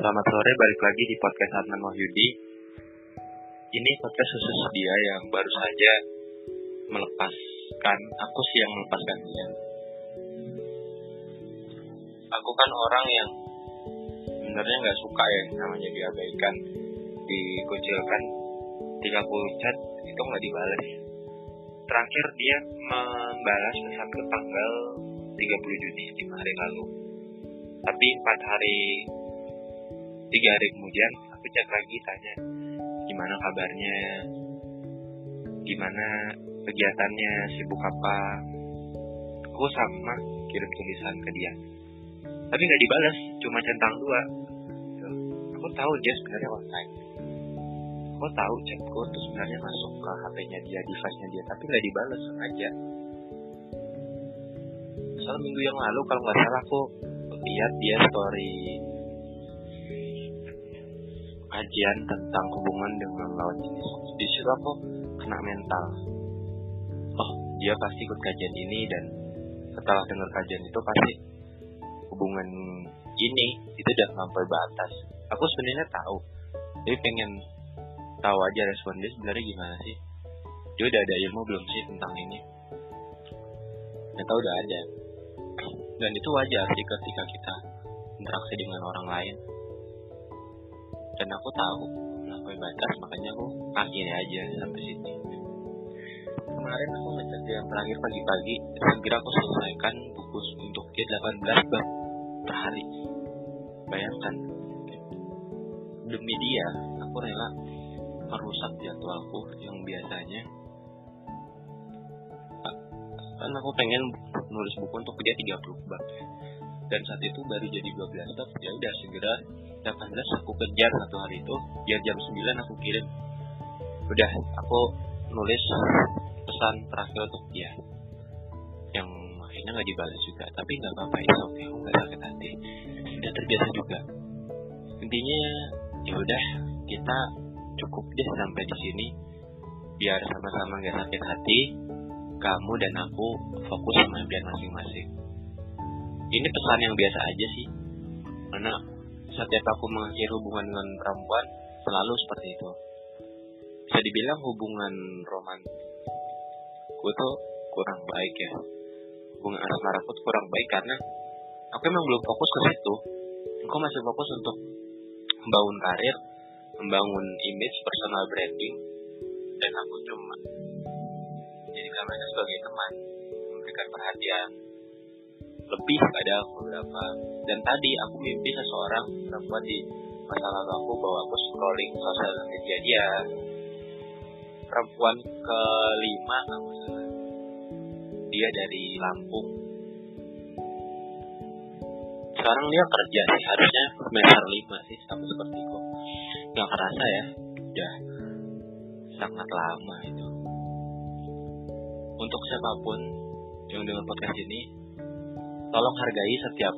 Selamat sore, balik lagi di podcast Adnan Wahyudi. Ini podcast khusus dia yang baru saja melepaskan, aku sih yang melepaskan dia. Aku kan orang yang sebenarnya nggak suka ya namanya diabaikan, dikucilkan. Ketika aku chat itu nggak dibalas. Terakhir dia membalas pesanku tanggal 30 Juni, 5 hari lalu. Tapi empat hari tiga hari kemudian aku chat lagi tanya gimana kabarnya? Gimana kegiatannya? Sibuk apa? Aku sama kirim tulisan ke dia. Tapi nggak dibalas cuma centang dua. Aku tahu dia sebenarnya online. Aku tahu chatku tuh sebenarnya masuk ke HP-nya dia device-nya dia tapi nggak dibalas sengaja. Soal minggu yang lalu kalau nggak salah aku lihat dia story kajian tentang hubungan dengan lawan jenis. Di situ aku kena mental. Oh, dia pasti ikut kajian ini dan setelah dengar kajian itu pasti hubungan ini itu udah sampai batas. Aku sebenarnya tahu, tapi pengen tahu aja respon dia sebenarnya gimana sih. Dia udah ada ilmu belum sih tentang ini? Ternyata udah ada. Dan itu wajar sih ketika kita interaksi dengan orang lain dan aku tahu. Melampaui batas makanya aku akhirnya aja sampai sini. Kemarin aku ngecek yang terakhir pagi-pagi segera aku selesaikan buku untuk dia 18 bab per hari bayangkan demi dia aku rela merusak jadwalku yang biasanya. Kan aku pengen nulis buku untuk dia 30 bab dan saat itu baru jadi 12 bab ya udah segera 18 aku kejar satu hari itu biar jam 9 aku kirim. Udah aku nulis pesan terakhir untuk dia yang akhirnya nggak dibalas juga tapi nggak apa-apa itu oke aku nggak sakit hati. Udah terbiasa juga. Intinya ya udah kita cukup deh sampai di sini biar sama-sama nggak sakit hati kamu dan aku fokus sama impian masing-masing ini pesan yang biasa aja sih. Karena setiap aku mengakhiri hubungan dengan perempuan selalu seperti itu. Bisa dibilang hubungan romanku tuh kurang baik ya. Hubungan asmaraku tuh kurang baik karena aku emang belum fokus ke situ. Aku masih fokus untuk membangun karir membangun image personal branding dan aku cuma menjadikan mereka sebagai teman memberikan perhatian lebih pada beberapa. Dan tadi aku mimpi seseorang perempuan di masa lalu aku bahwa aku scrolling sosial media dia. Perempuan kelima aku dia dari Lampung. Sekarang dia kerja sih harusnya semester lima sih sama seperti itu. Nggak kerasa ya udah sangat lama itu. Untuk siapa pun yang dengar podcast ini tolong hargai setiap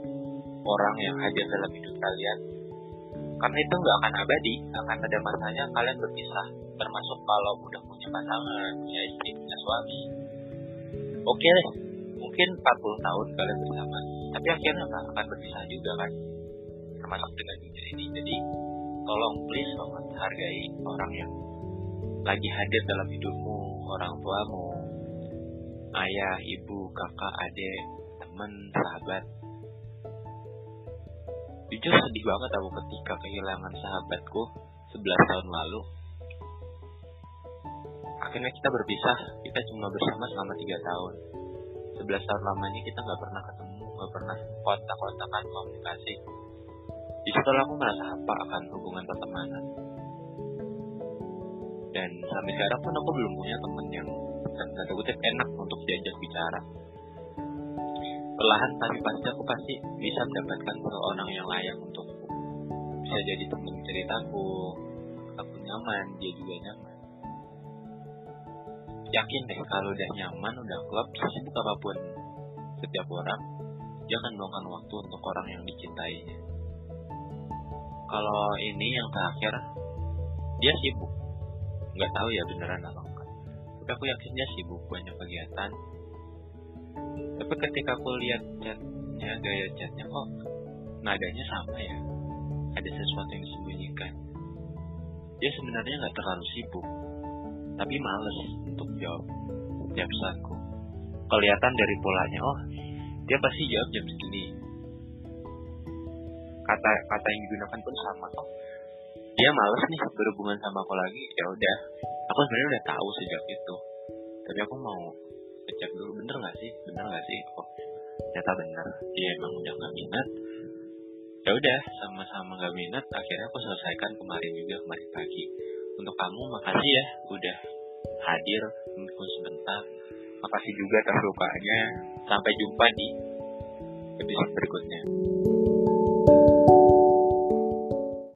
orang yang hadir dalam hidup kalian. Karena itu nggak akan abadi akan ada masanya. Kalian berpisah termasuk kalau udah punya pasangan punya istri punya suami. Oke deh mungkin 40 tahun kalian bersama. Tapi akhirnya akan berpisah juga kan? Termasuk dengan dunia ini. Jadi tolong please banget hargai orang yang lagi hadir dalam hidupmu. Orang tuamu ayah ibu kakak adik teman sahabat. Jujur sedih banget aku ketika kehilangan sahabatku 11 tahun lalu. Akhirnya kita berpisah kita cuma bersama selama 3 tahun. 11 tahun lamanya kita nggak pernah ketemu nggak pernah kontak-kontakan komunikasi. Di aku merasa apa akan hubungan pertemanan. Dan sampai sekarang pun aku belum punya temen yang tanda kutip enak untuk diajak bicara perlahan tapi pasti aku pasti bisa mendapatkan seorang yang layak untuk bisa jadi teman ceritaku aku nyaman dia juga nyaman. Yakin deh kalau udah nyaman udah klub sibuk apa pun setiap orang dia akan waktu untuk orang yang dicintainya. Kalau ini yang terakhir dia sibuk. Nggak tahu ya beneran apa enggak. Tapi aku yakin dia sibuk banyak kegiatan tapi ketika aku lihat chatnya gaya chatnya kok nadanya sama ya ada sesuatu yang disembunyikan. Dia sebenarnya nggak terlalu sibuk, tapi males untuk jawab tiap pesanku. Kelihatan dari polanya, oh dia pasti jawab jam segini. Kata kata yang digunakan pun sama, oh dia males nih berhubungan sama aku lagi, ya udah. Aku sebenarnya udah tahu sejak itu, tapi aku mau cek dulu bener nggak sih, bener nggak sih? Oh ternyata bener, dia emang udah nggak minat. Ya udah, sama-sama nggak minat. Akhirnya aku selesaikan kemarin juga kemarin pagi. Untuk kamu makasih ya udah hadir meskipun sebentar. Makasih juga atas lukanya. Sampai jumpa di episode berikutnya.